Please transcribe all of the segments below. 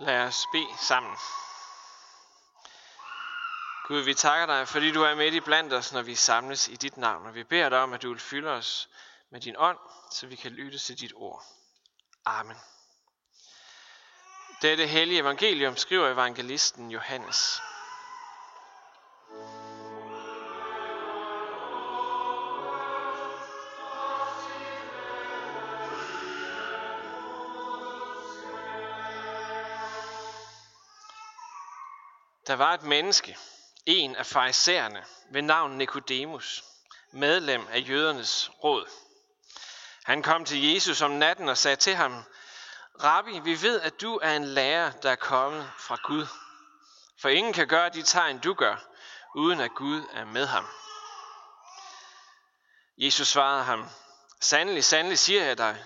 Lad os bede sammen. Gud, vi takker dig, fordi du er midt i blandt os, når vi samles i dit navn. Og vi beder dig om, at du vil fylde os med din ånd, så vi kan lytte til dit ord. Amen. Dette hellige evangelium skriver evangelisten Johannes. Der var et menneske, en af farisæerne, ved navn Nikodemus, medlem af jødernes råd. Han kom til Jesus om natten og sagde til ham, Rabbi, vi ved, at du er en lærer, der er kommet fra Gud. For ingen kan gøre de tegn, du gør, uden at Gud er med ham. Jesus svarede ham, Sandelig, sandelig siger jeg dig,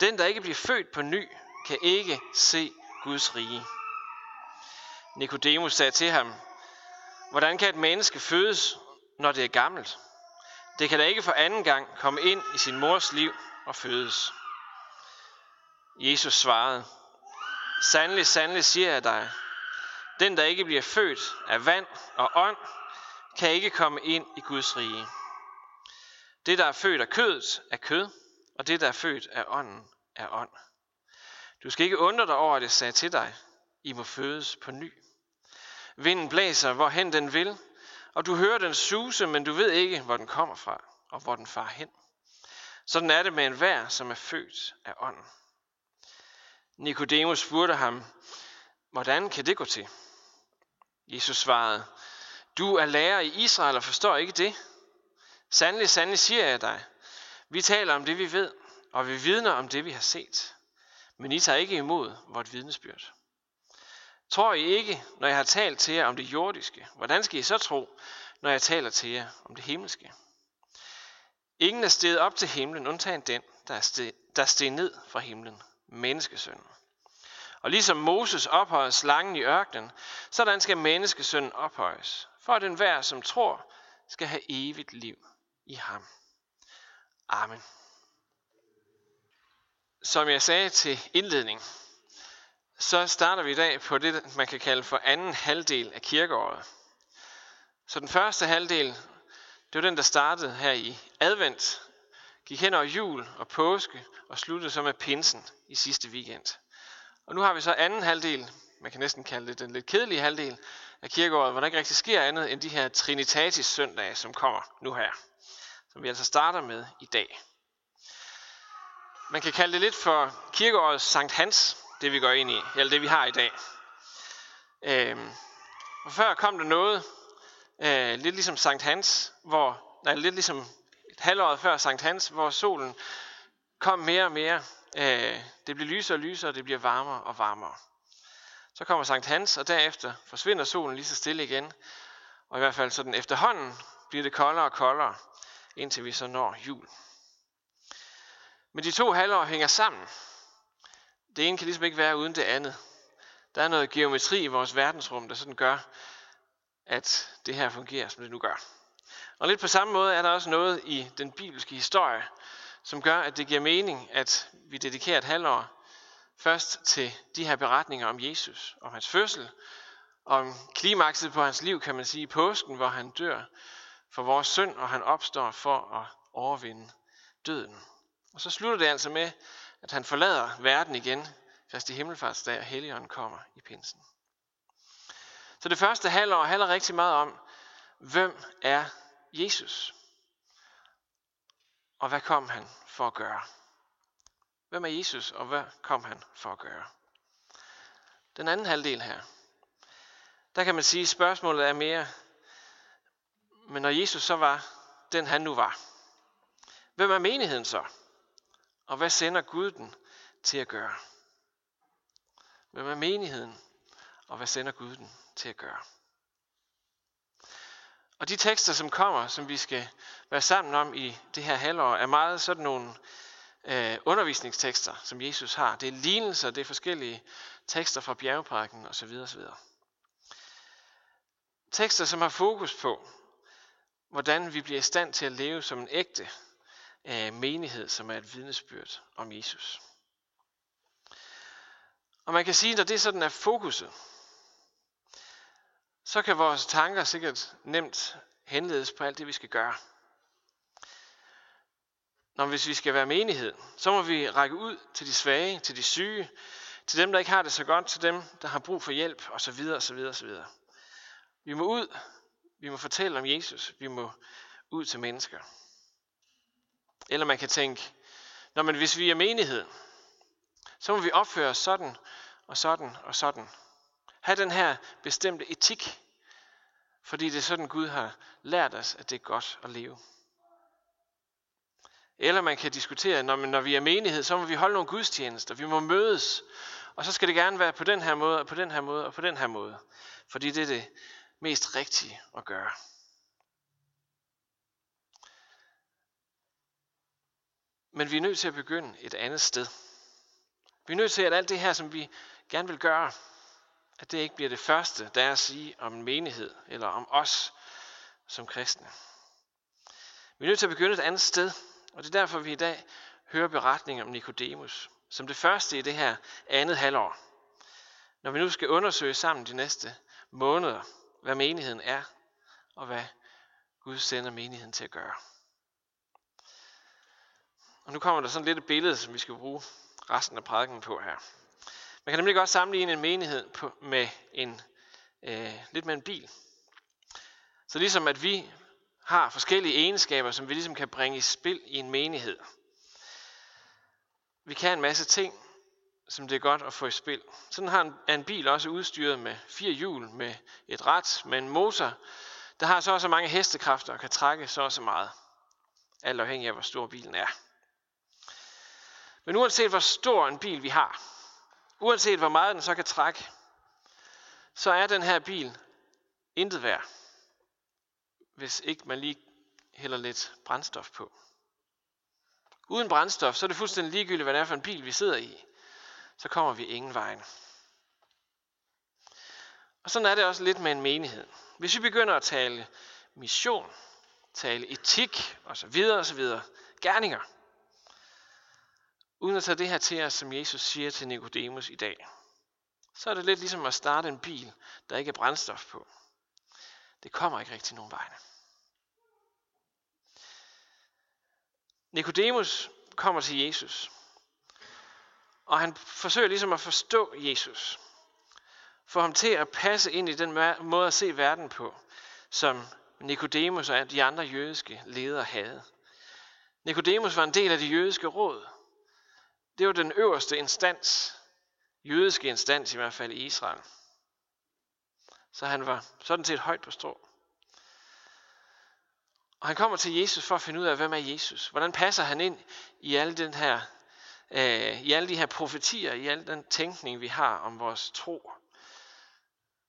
den, der ikke bliver født på ny, kan ikke se Guds rige. Nikodemus sagde til ham, Hvordan kan et menneske fødes, når det er gammelt? Det kan da ikke for anden gang komme ind i sin mors liv og fødes. Jesus svarede, Sandelig, sandelig siger jeg dig, den der ikke bliver født af vand og ånd, kan ikke komme ind i Guds rige. Det, der er født af kødet, er kød, og det, der er født af ånden, er ånd. Du skal ikke undre dig over, at jeg sagde til dig, i må fødes på ny. Vinden blæser, hvorhen den vil, og du hører den suse, men du ved ikke, hvor den kommer fra, og hvor den far hen. Sådan er det med en vær, som er født af ånden. Nikodemus spurgte ham, hvordan kan det gå til? Jesus svarede, du er lærer i Israel og forstår ikke det. Sandelig, sandelig siger jeg dig. Vi taler om det, vi ved, og vi vidner om det, vi har set. Men I tager ikke imod vort vidnesbyrd. Tror I ikke, når jeg har talt til jer om det jordiske? Hvordan skal I så tro, når jeg taler til jer om det himmelske? Ingen er steget op til himlen, undtagen den, der er steg, der steg ned fra himlen, menneskesønnen. Og ligesom Moses ophøjede slangen i ørkenen, sådan skal menneskesønnen ophøjes, for at enhver, som tror, skal have evigt liv i ham. Amen. Som jeg sagde til indledning, så starter vi i dag på det, man kan kalde for anden halvdel af kirkeåret. Så den første halvdel, det var den, der startede her i advent, gik hen over jul og påske og sluttede så med pinsen i sidste weekend. Og nu har vi så anden halvdel, man kan næsten kalde det den lidt kedelige halvdel af kirkeåret, hvor der ikke rigtig sker andet end de her Trinitatis søndage, som kommer nu her. Som vi altså starter med i dag. Man kan kalde det lidt for kirkeårets Sankt Hans, det vi går ind i, eller det vi har i dag. Øh, og før kom der noget, øh, lidt ligesom Sankt Hans, hvor, nej, lidt ligesom et halvår før Sankt Hans, hvor solen kom mere og mere. Øh, det bliver lysere og lysere, og det bliver varmere og varmere. Så kommer Sankt Hans, og derefter forsvinder solen lige så stille igen. Og i hvert fald sådan efterhånden bliver det koldere og koldere, indtil vi så når jul. Men de to halvår hænger sammen det ene kan ligesom ikke være uden det andet. Der er noget geometri i vores verdensrum, der sådan gør, at det her fungerer, som det nu gør. Og lidt på samme måde er der også noget i den bibelske historie, som gør, at det giver mening, at vi dedikerer et halvår først til de her beretninger om Jesus, om hans fødsel, om klimakset på hans liv, kan man sige, i påsken, hvor han dør for vores synd, og han opstår for at overvinde døden. Og så slutter det altså med, at han forlader verden igen, Kristi Himmelfartsdag, og Helligånden kommer i pinsen. Så det første halvår handler rigtig meget om, hvem er Jesus? Og hvad kom han for at gøre? Hvem er Jesus, og hvad kom han for at gøre? Den anden halvdel her, der kan man sige, at spørgsmålet er mere, men når Jesus så var den han nu var, hvem er menigheden så? Og hvad sender Gud den til at gøre? Hvem er menigheden? Og hvad sender Gud den til at gøre? Og de tekster, som kommer, som vi skal være sammen om i det her halvår, er meget sådan nogle øh, undervisningstekster, som Jesus har. Det er lignelser, det er forskellige tekster fra bjergeparken osv. osv. Tekster, som har fokus på, hvordan vi bliver i stand til at leve som en ægte øh, menighed, som er et vidnesbyrd om Jesus. Og man kan sige, at når det sådan er fokuset, så kan vores tanker sikkert nemt henledes på alt det, vi skal gøre. Når hvis vi skal være menighed, så må vi række ud til de svage, til de syge, til dem, der ikke har det så godt, til dem, der har brug for hjælp, osv. osv. osv. Vi må ud, vi må fortælle om Jesus, vi må ud til mennesker. Eller man kan tænke, når man hvis vi er menighed, så må vi opføre os sådan og sådan og sådan. Ha' den her bestemte etik, fordi det er sådan Gud har lært os, at det er godt at leve. Eller man kan diskutere, når, når vi er menighed, så må vi holde nogle gudstjenester, vi må mødes, og så skal det gerne være på den her måde, og på den her måde, og på den her måde. Fordi det er det mest rigtige at gøre. Men vi er nødt til at begynde et andet sted. Vi er nødt til, at alt det her, som vi gerne vil gøre, at det ikke bliver det første, der er at sige om en menighed, eller om os som kristne. Vi er nødt til at begynde et andet sted, og det er derfor, vi i dag hører beretningen om Nikodemus, som det første i det her andet halvår. Når vi nu skal undersøge sammen de næste måneder, hvad menigheden er, og hvad Gud sender menigheden til at gøre. Og nu kommer der sådan lidt et billede, som vi skal bruge resten af prædiken på her. Man kan nemlig godt sammenligne en menighed på, med en, øh, lidt med en bil. Så ligesom at vi har forskellige egenskaber, som vi ligesom kan bringe i spil i en menighed. Vi kan en masse ting, som det er godt at få i spil. Sådan har en, er en bil også udstyret med fire hjul, med et ret, med en motor, der har så også mange hestekræfter og kan trække så og så meget. Alt afhængig af, hvor stor bilen er. Men uanset hvor stor en bil vi har, uanset hvor meget den så kan trække, så er den her bil intet værd, hvis ikke man lige hælder lidt brændstof på. Uden brændstof, så er det fuldstændig ligegyldigt, hvad det er for en bil, vi sidder i. Så kommer vi ingen vejen. Og sådan er det også lidt med en menighed. Hvis vi begynder at tale mission, tale etik osv. osv. gerninger, uden at tage det her til os, som Jesus siger til Nikodemus i dag, så er det lidt ligesom at starte en bil, der ikke er brændstof på. Det kommer ikke rigtig nogen vegne. Nikodemus kommer til Jesus, og han forsøger ligesom at forstå Jesus. Få ham til at passe ind i den måde at se verden på, som Nikodemus og de andre jødiske ledere havde. Nikodemus var en del af det jødiske råd. Det var den øverste instans, jødiske instans i hvert fald i Israel. Så han var sådan set højt på strå. Og han kommer til Jesus for at finde ud af, hvem er Jesus? Hvordan passer han ind i alle, den her, øh, i alle de her profetier, i al den tænkning, vi har om vores tro?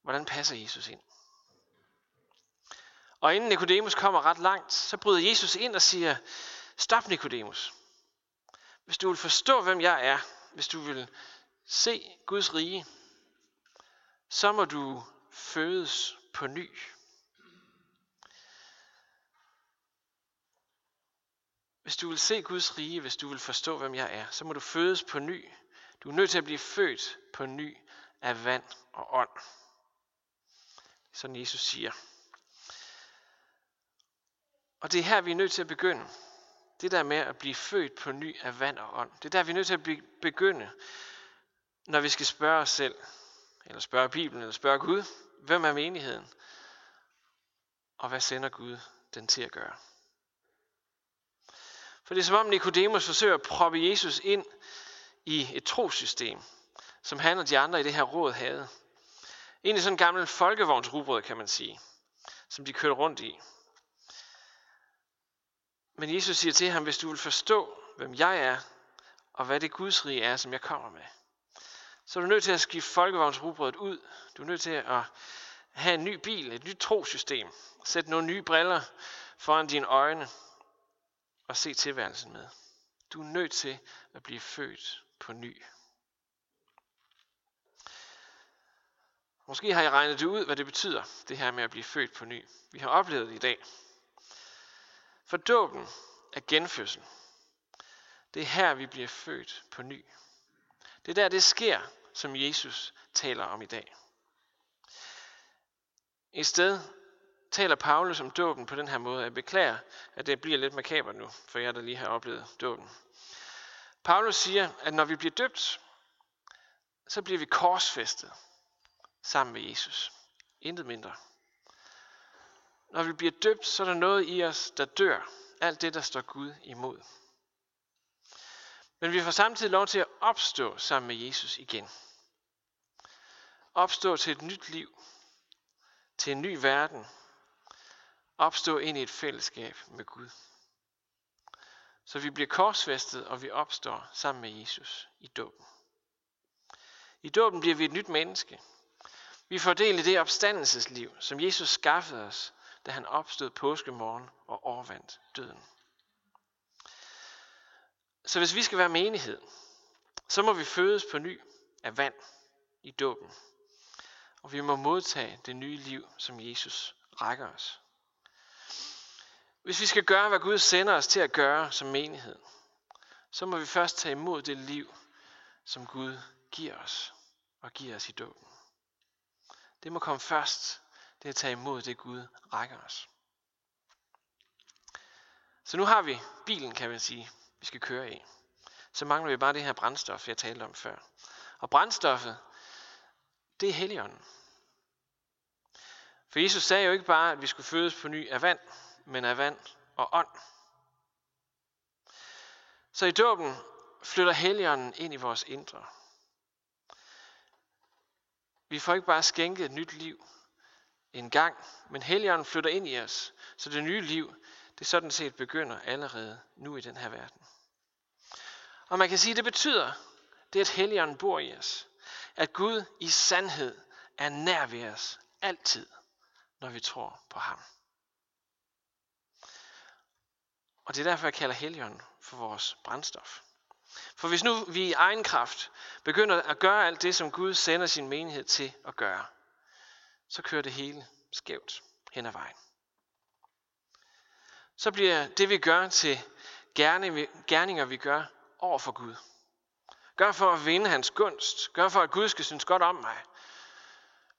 Hvordan passer Jesus ind? Og inden Nikodemus kommer ret langt, så bryder Jesus ind og siger, stop Nikodemus. Hvis du vil forstå, hvem jeg er, hvis du vil se Guds rige, så må du fødes på ny. Hvis du vil se Guds rige, hvis du vil forstå, hvem jeg er, så må du fødes på ny. Du er nødt til at blive født på ny af vand og ånd. Sådan Jesus siger. Og det er her, vi er nødt til at begynde. Det der med at blive født på ny af vand og ånd. Det er der, vi er nødt til at begynde, når vi skal spørge os selv, eller spørge Bibelen, eller spørge Gud, hvem er menigheden? Og hvad sender Gud den til at gøre? For det er som om Nikodemus forsøger at proppe Jesus ind i et trosystem, som han og de andre i det her råd havde. i sådan en gammel folkevognsrubrød, kan man sige, som de kørte rundt i. Men Jesus siger til ham, hvis du vil forstå, hvem jeg er, og hvad det Guds rige er, som jeg kommer med, så er du nødt til at skifte folkevognsrugbrødet ud. Du er nødt til at have en ny bil, et nyt trosystem. Sæt nogle nye briller foran dine øjne, og se tilværelsen med. Du er nødt til at blive født på ny. Måske har I regnet det ud, hvad det betyder, det her med at blive født på ny. Vi har oplevet det i dag. For dåben er genfødsel. Det er her, vi bliver født på ny. Det er der, det sker som Jesus taler om i dag. I sted taler Paulus om dåben på den her måde. Jeg beklager, at det bliver lidt makaber nu, for jeg der lige har oplevet dåben. Paulus siger, at når vi bliver døbt, så bliver vi korsfæstet sammen med Jesus. Intet mindre. Når vi bliver døbt, så er der noget i os, der dør. Alt det, der står Gud imod. Men vi får samtidig lov til at opstå sammen med Jesus igen. Opstå til et nyt liv. Til en ny verden. Opstå ind i et fællesskab med Gud. Så vi bliver korsfæstet, og vi opstår sammen med Jesus i dåben. I dåben bliver vi et nyt menneske. Vi får del i det opstandelsesliv, som Jesus skaffede os, da han opstod påskemorgen og overvandt døden. Så hvis vi skal være menighed, så må vi fødes på ny af vand i dåben. Og vi må modtage det nye liv, som Jesus rækker os. Hvis vi skal gøre, hvad Gud sender os til at gøre som menighed, så må vi først tage imod det liv, som Gud giver os og giver os i dåben. Det må komme først, det er at tage imod det Gud rækker os. Så nu har vi bilen, kan man sige, vi skal køre i. Så mangler vi bare det her brændstof, jeg talte om før. Og brændstoffet, det er Helligånden. For Jesus sagde jo ikke bare, at vi skulle fødes på ny af vand, men af vand og ånd. Så i dåben flytter Helligånden ind i vores indre. Vi får ikke bare skænket et nyt liv en gang, men Helligånden flytter ind i os, så det nye liv, det sådan set begynder allerede nu i den her verden. Og man kan sige, at det betyder, det at Helligånden bor i os. At Gud i sandhed er nær ved os altid, når vi tror på ham. Og det er derfor, jeg kalder Helligånden for vores brændstof. For hvis nu vi i egen kraft begynder at gøre alt det, som Gud sender sin menighed til at gøre, så kører det hele skævt hen ad vejen. Så bliver det, vi gør til gerninger, vi gør over for Gud. Gør for at vinde hans gunst. Gør for, at Gud skal synes godt om mig.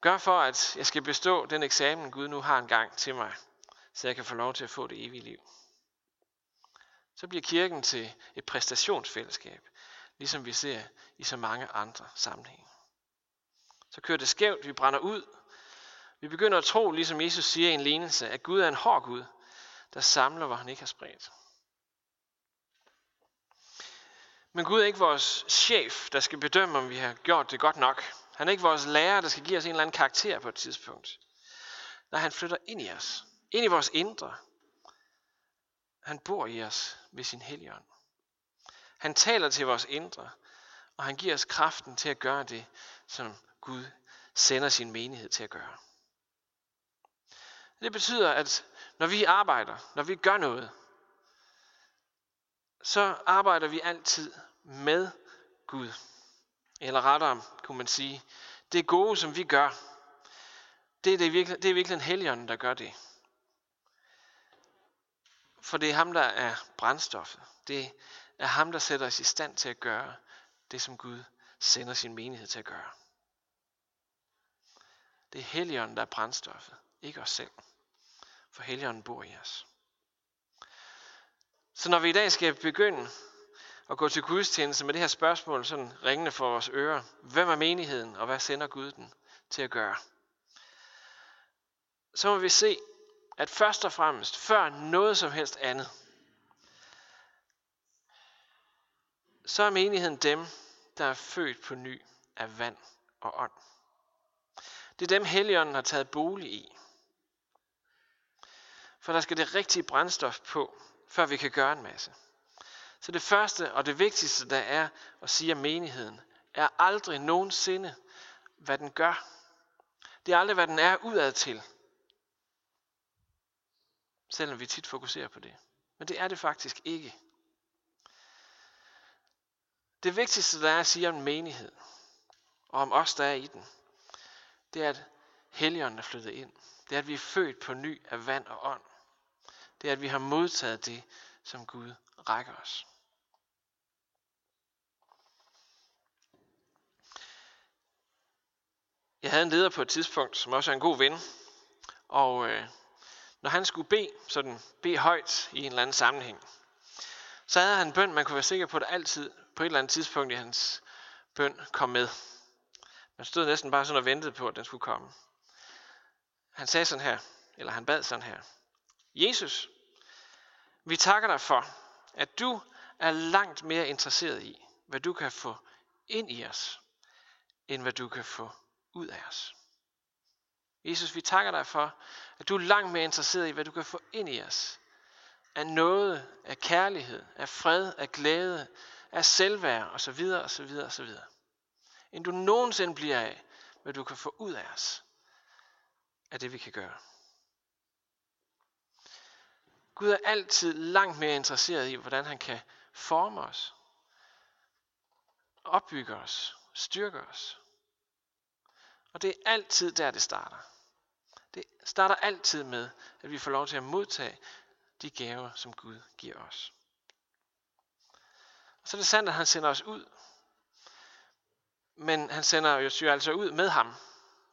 Gør for, at jeg skal bestå den eksamen, Gud nu har en gang til mig, så jeg kan få lov til at få det evige liv. Så bliver kirken til et præstationsfællesskab, ligesom vi ser i så mange andre sammenhænge. Så kører det skævt, vi brænder ud. Vi begynder at tro, ligesom Jesus siger i en lignelse, at Gud er en hård Gud, der samler, hvor han ikke har spredt. Men Gud er ikke vores chef, der skal bedømme, om vi har gjort det godt nok. Han er ikke vores lærer, der skal give os en eller anden karakter på et tidspunkt. Nej, han flytter ind i os. Ind i vores indre. Han bor i os ved sin helligånd. Han taler til vores indre, og han giver os kraften til at gøre det, som Gud sender sin menighed til at gøre. Det betyder, at når vi arbejder, når vi gør noget, så arbejder vi altid med Gud. Eller rettere, kunne man sige, det gode, som vi gør, det er, det virkelig, det er virkelig en helgen, der gør det. For det er ham, der er brændstoffet. Det er ham, der sætter os i stand til at gøre det, som Gud sender sin menighed til at gøre. Det er Helligånden, der er brændstoffet, ikke os selv. For Helligånden bor i os. Så når vi i dag skal begynde at gå til gudstjeneste med det her spørgsmål sådan ringende for vores ører, hvem er menigheden, og hvad sender Gud den til at gøre? Så må vi se, at først og fremmest, før noget som helst andet, så er menigheden dem, der er født på ny af vand og ånd. Det er dem, Helligånden har taget bolig i. For der skal det rigtige brændstof på, før vi kan gøre en masse. Så det første og det vigtigste, der er at sige om menigheden, er aldrig nogensinde, hvad den gør. Det er aldrig, hvad den er udad til. Selvom vi tit fokuserer på det. Men det er det faktisk ikke. Det vigtigste, der er at sige om menighed, og om os, der er i den, det er, at Helligånden er flyttet ind. Det er, at vi er født på ny af vand og ånd. Det er, at vi har modtaget det, som Gud rækker os. Jeg havde en leder på et tidspunkt, som også er en god ven, og øh, når han skulle bede, sådan bede højt i en eller anden sammenhæng, så havde han en bøn, man kunne være sikker på, at altid på et eller andet tidspunkt i hans bøn kom med. Man stod næsten bare sådan og ventede på, at den skulle komme. Han sagde sådan her, eller han bad sådan her. Jesus, vi takker dig for, at du er langt mere interesseret i, hvad du kan få ind i os, end hvad du kan få ud af os. Jesus, vi takker dig for, at du er langt mere interesseret i, hvad du kan få ind i os. Af noget, af kærlighed, af fred, af glæde, af selvværd osv. osv. osv. End du nogensinde bliver af, hvad du kan få ud af os. Af det, vi kan gøre. Gud er altid langt mere interesseret i, hvordan han kan forme os, opbygge os, styrke os. Og det er altid der, det starter. Det starter altid med, at vi får lov til at modtage de gaver, som Gud giver os. Og så er det sandt, at han sender os ud. Men han sender jo altså ud med ham.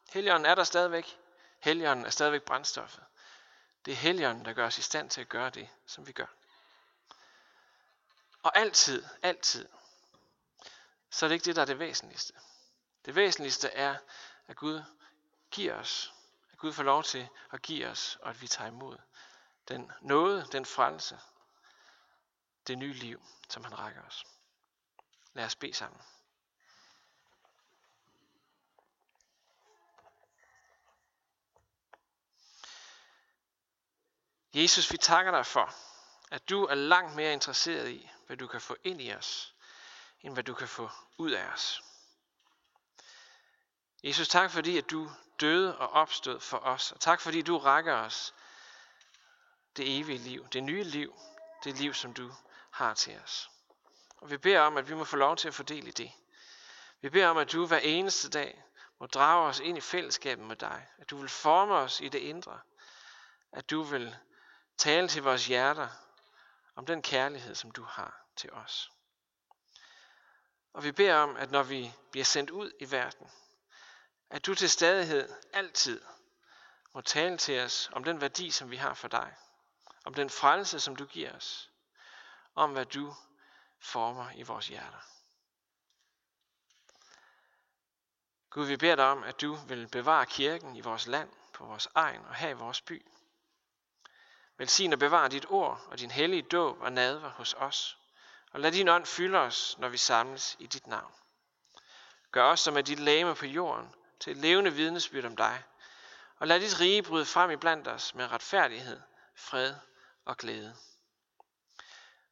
Helligånden er der stadigvæk. Helligånden er stadigvæk brændstoffet. Det er Helligånden, der gør os i stand til at gøre det, som vi gør. Og altid, altid, så er det ikke det, der er det væsentligste. Det væsentligste er, at Gud giver os, at Gud får lov til at give os, og at vi tager imod den nåde, den frelse, det nye liv, som han rækker os. Lad os bede sammen. Jesus, vi takker dig for, at du er langt mere interesseret i, hvad du kan få ind i os, end hvad du kan få ud af os. Jesus, tak fordi, at du døde og opstod for os, og tak fordi du rækker os det evige liv, det nye liv, det liv, som du har til os. Og vi beder om, at vi må få lov til at fordele i det. Vi beder om, at du hver eneste dag må drage os ind i fællesskabet med dig. At du vil forme os i det indre. At du vil tale til vores hjerter om den kærlighed, som du har til os. Og vi beder om, at når vi bliver sendt ud i verden, at du til stadighed altid må tale til os om den værdi, som vi har for dig. Om den frelse, som du giver os. Om hvad du former i vores hjerter. Gud, vi beder dig om, at du vil bevare kirken i vores land, på vores egen og her i vores by. Velsign og bevare dit ord og din hellige dåb og nadver hos os. Og lad din ånd fylde os, når vi samles i dit navn. Gør os som er dit lame på jorden til et levende vidnesbyrd om dig. Og lad dit rige bryde frem i blandt os med retfærdighed, fred og glæde.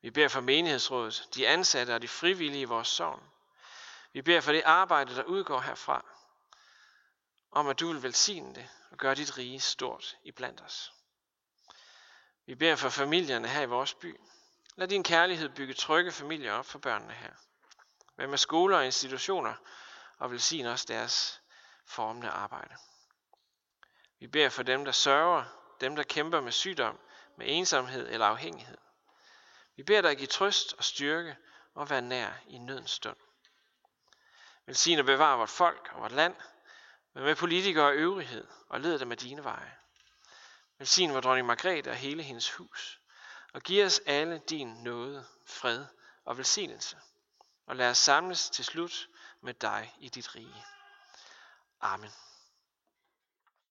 Vi beder for menighedsrådet, de ansatte og de frivillige i vores sovn. Vi beder for det arbejde, der udgår herfra, om at du vil velsigne det og gøre dit rige stort i blandt os. Vi beder for familierne her i vores by. Lad din kærlighed bygge trygge familier op for børnene her. Vær med skoler og institutioner og velsign også deres formende arbejde. Vi beder for dem, der sørger, dem, der kæmper med sygdom, med ensomhed eller afhængighed. Vi beder dig at give trøst og styrke og være nær i nødens stund. Velsign og bevare vort folk og vort land, men med politikere og øvrighed, og led dem af dine veje. Velsign vor dronning Margrethe og hele hendes hus, og giv os alle din nåde, fred og velsignelse, og lad os samles til slut med dig i dit rige. Amen.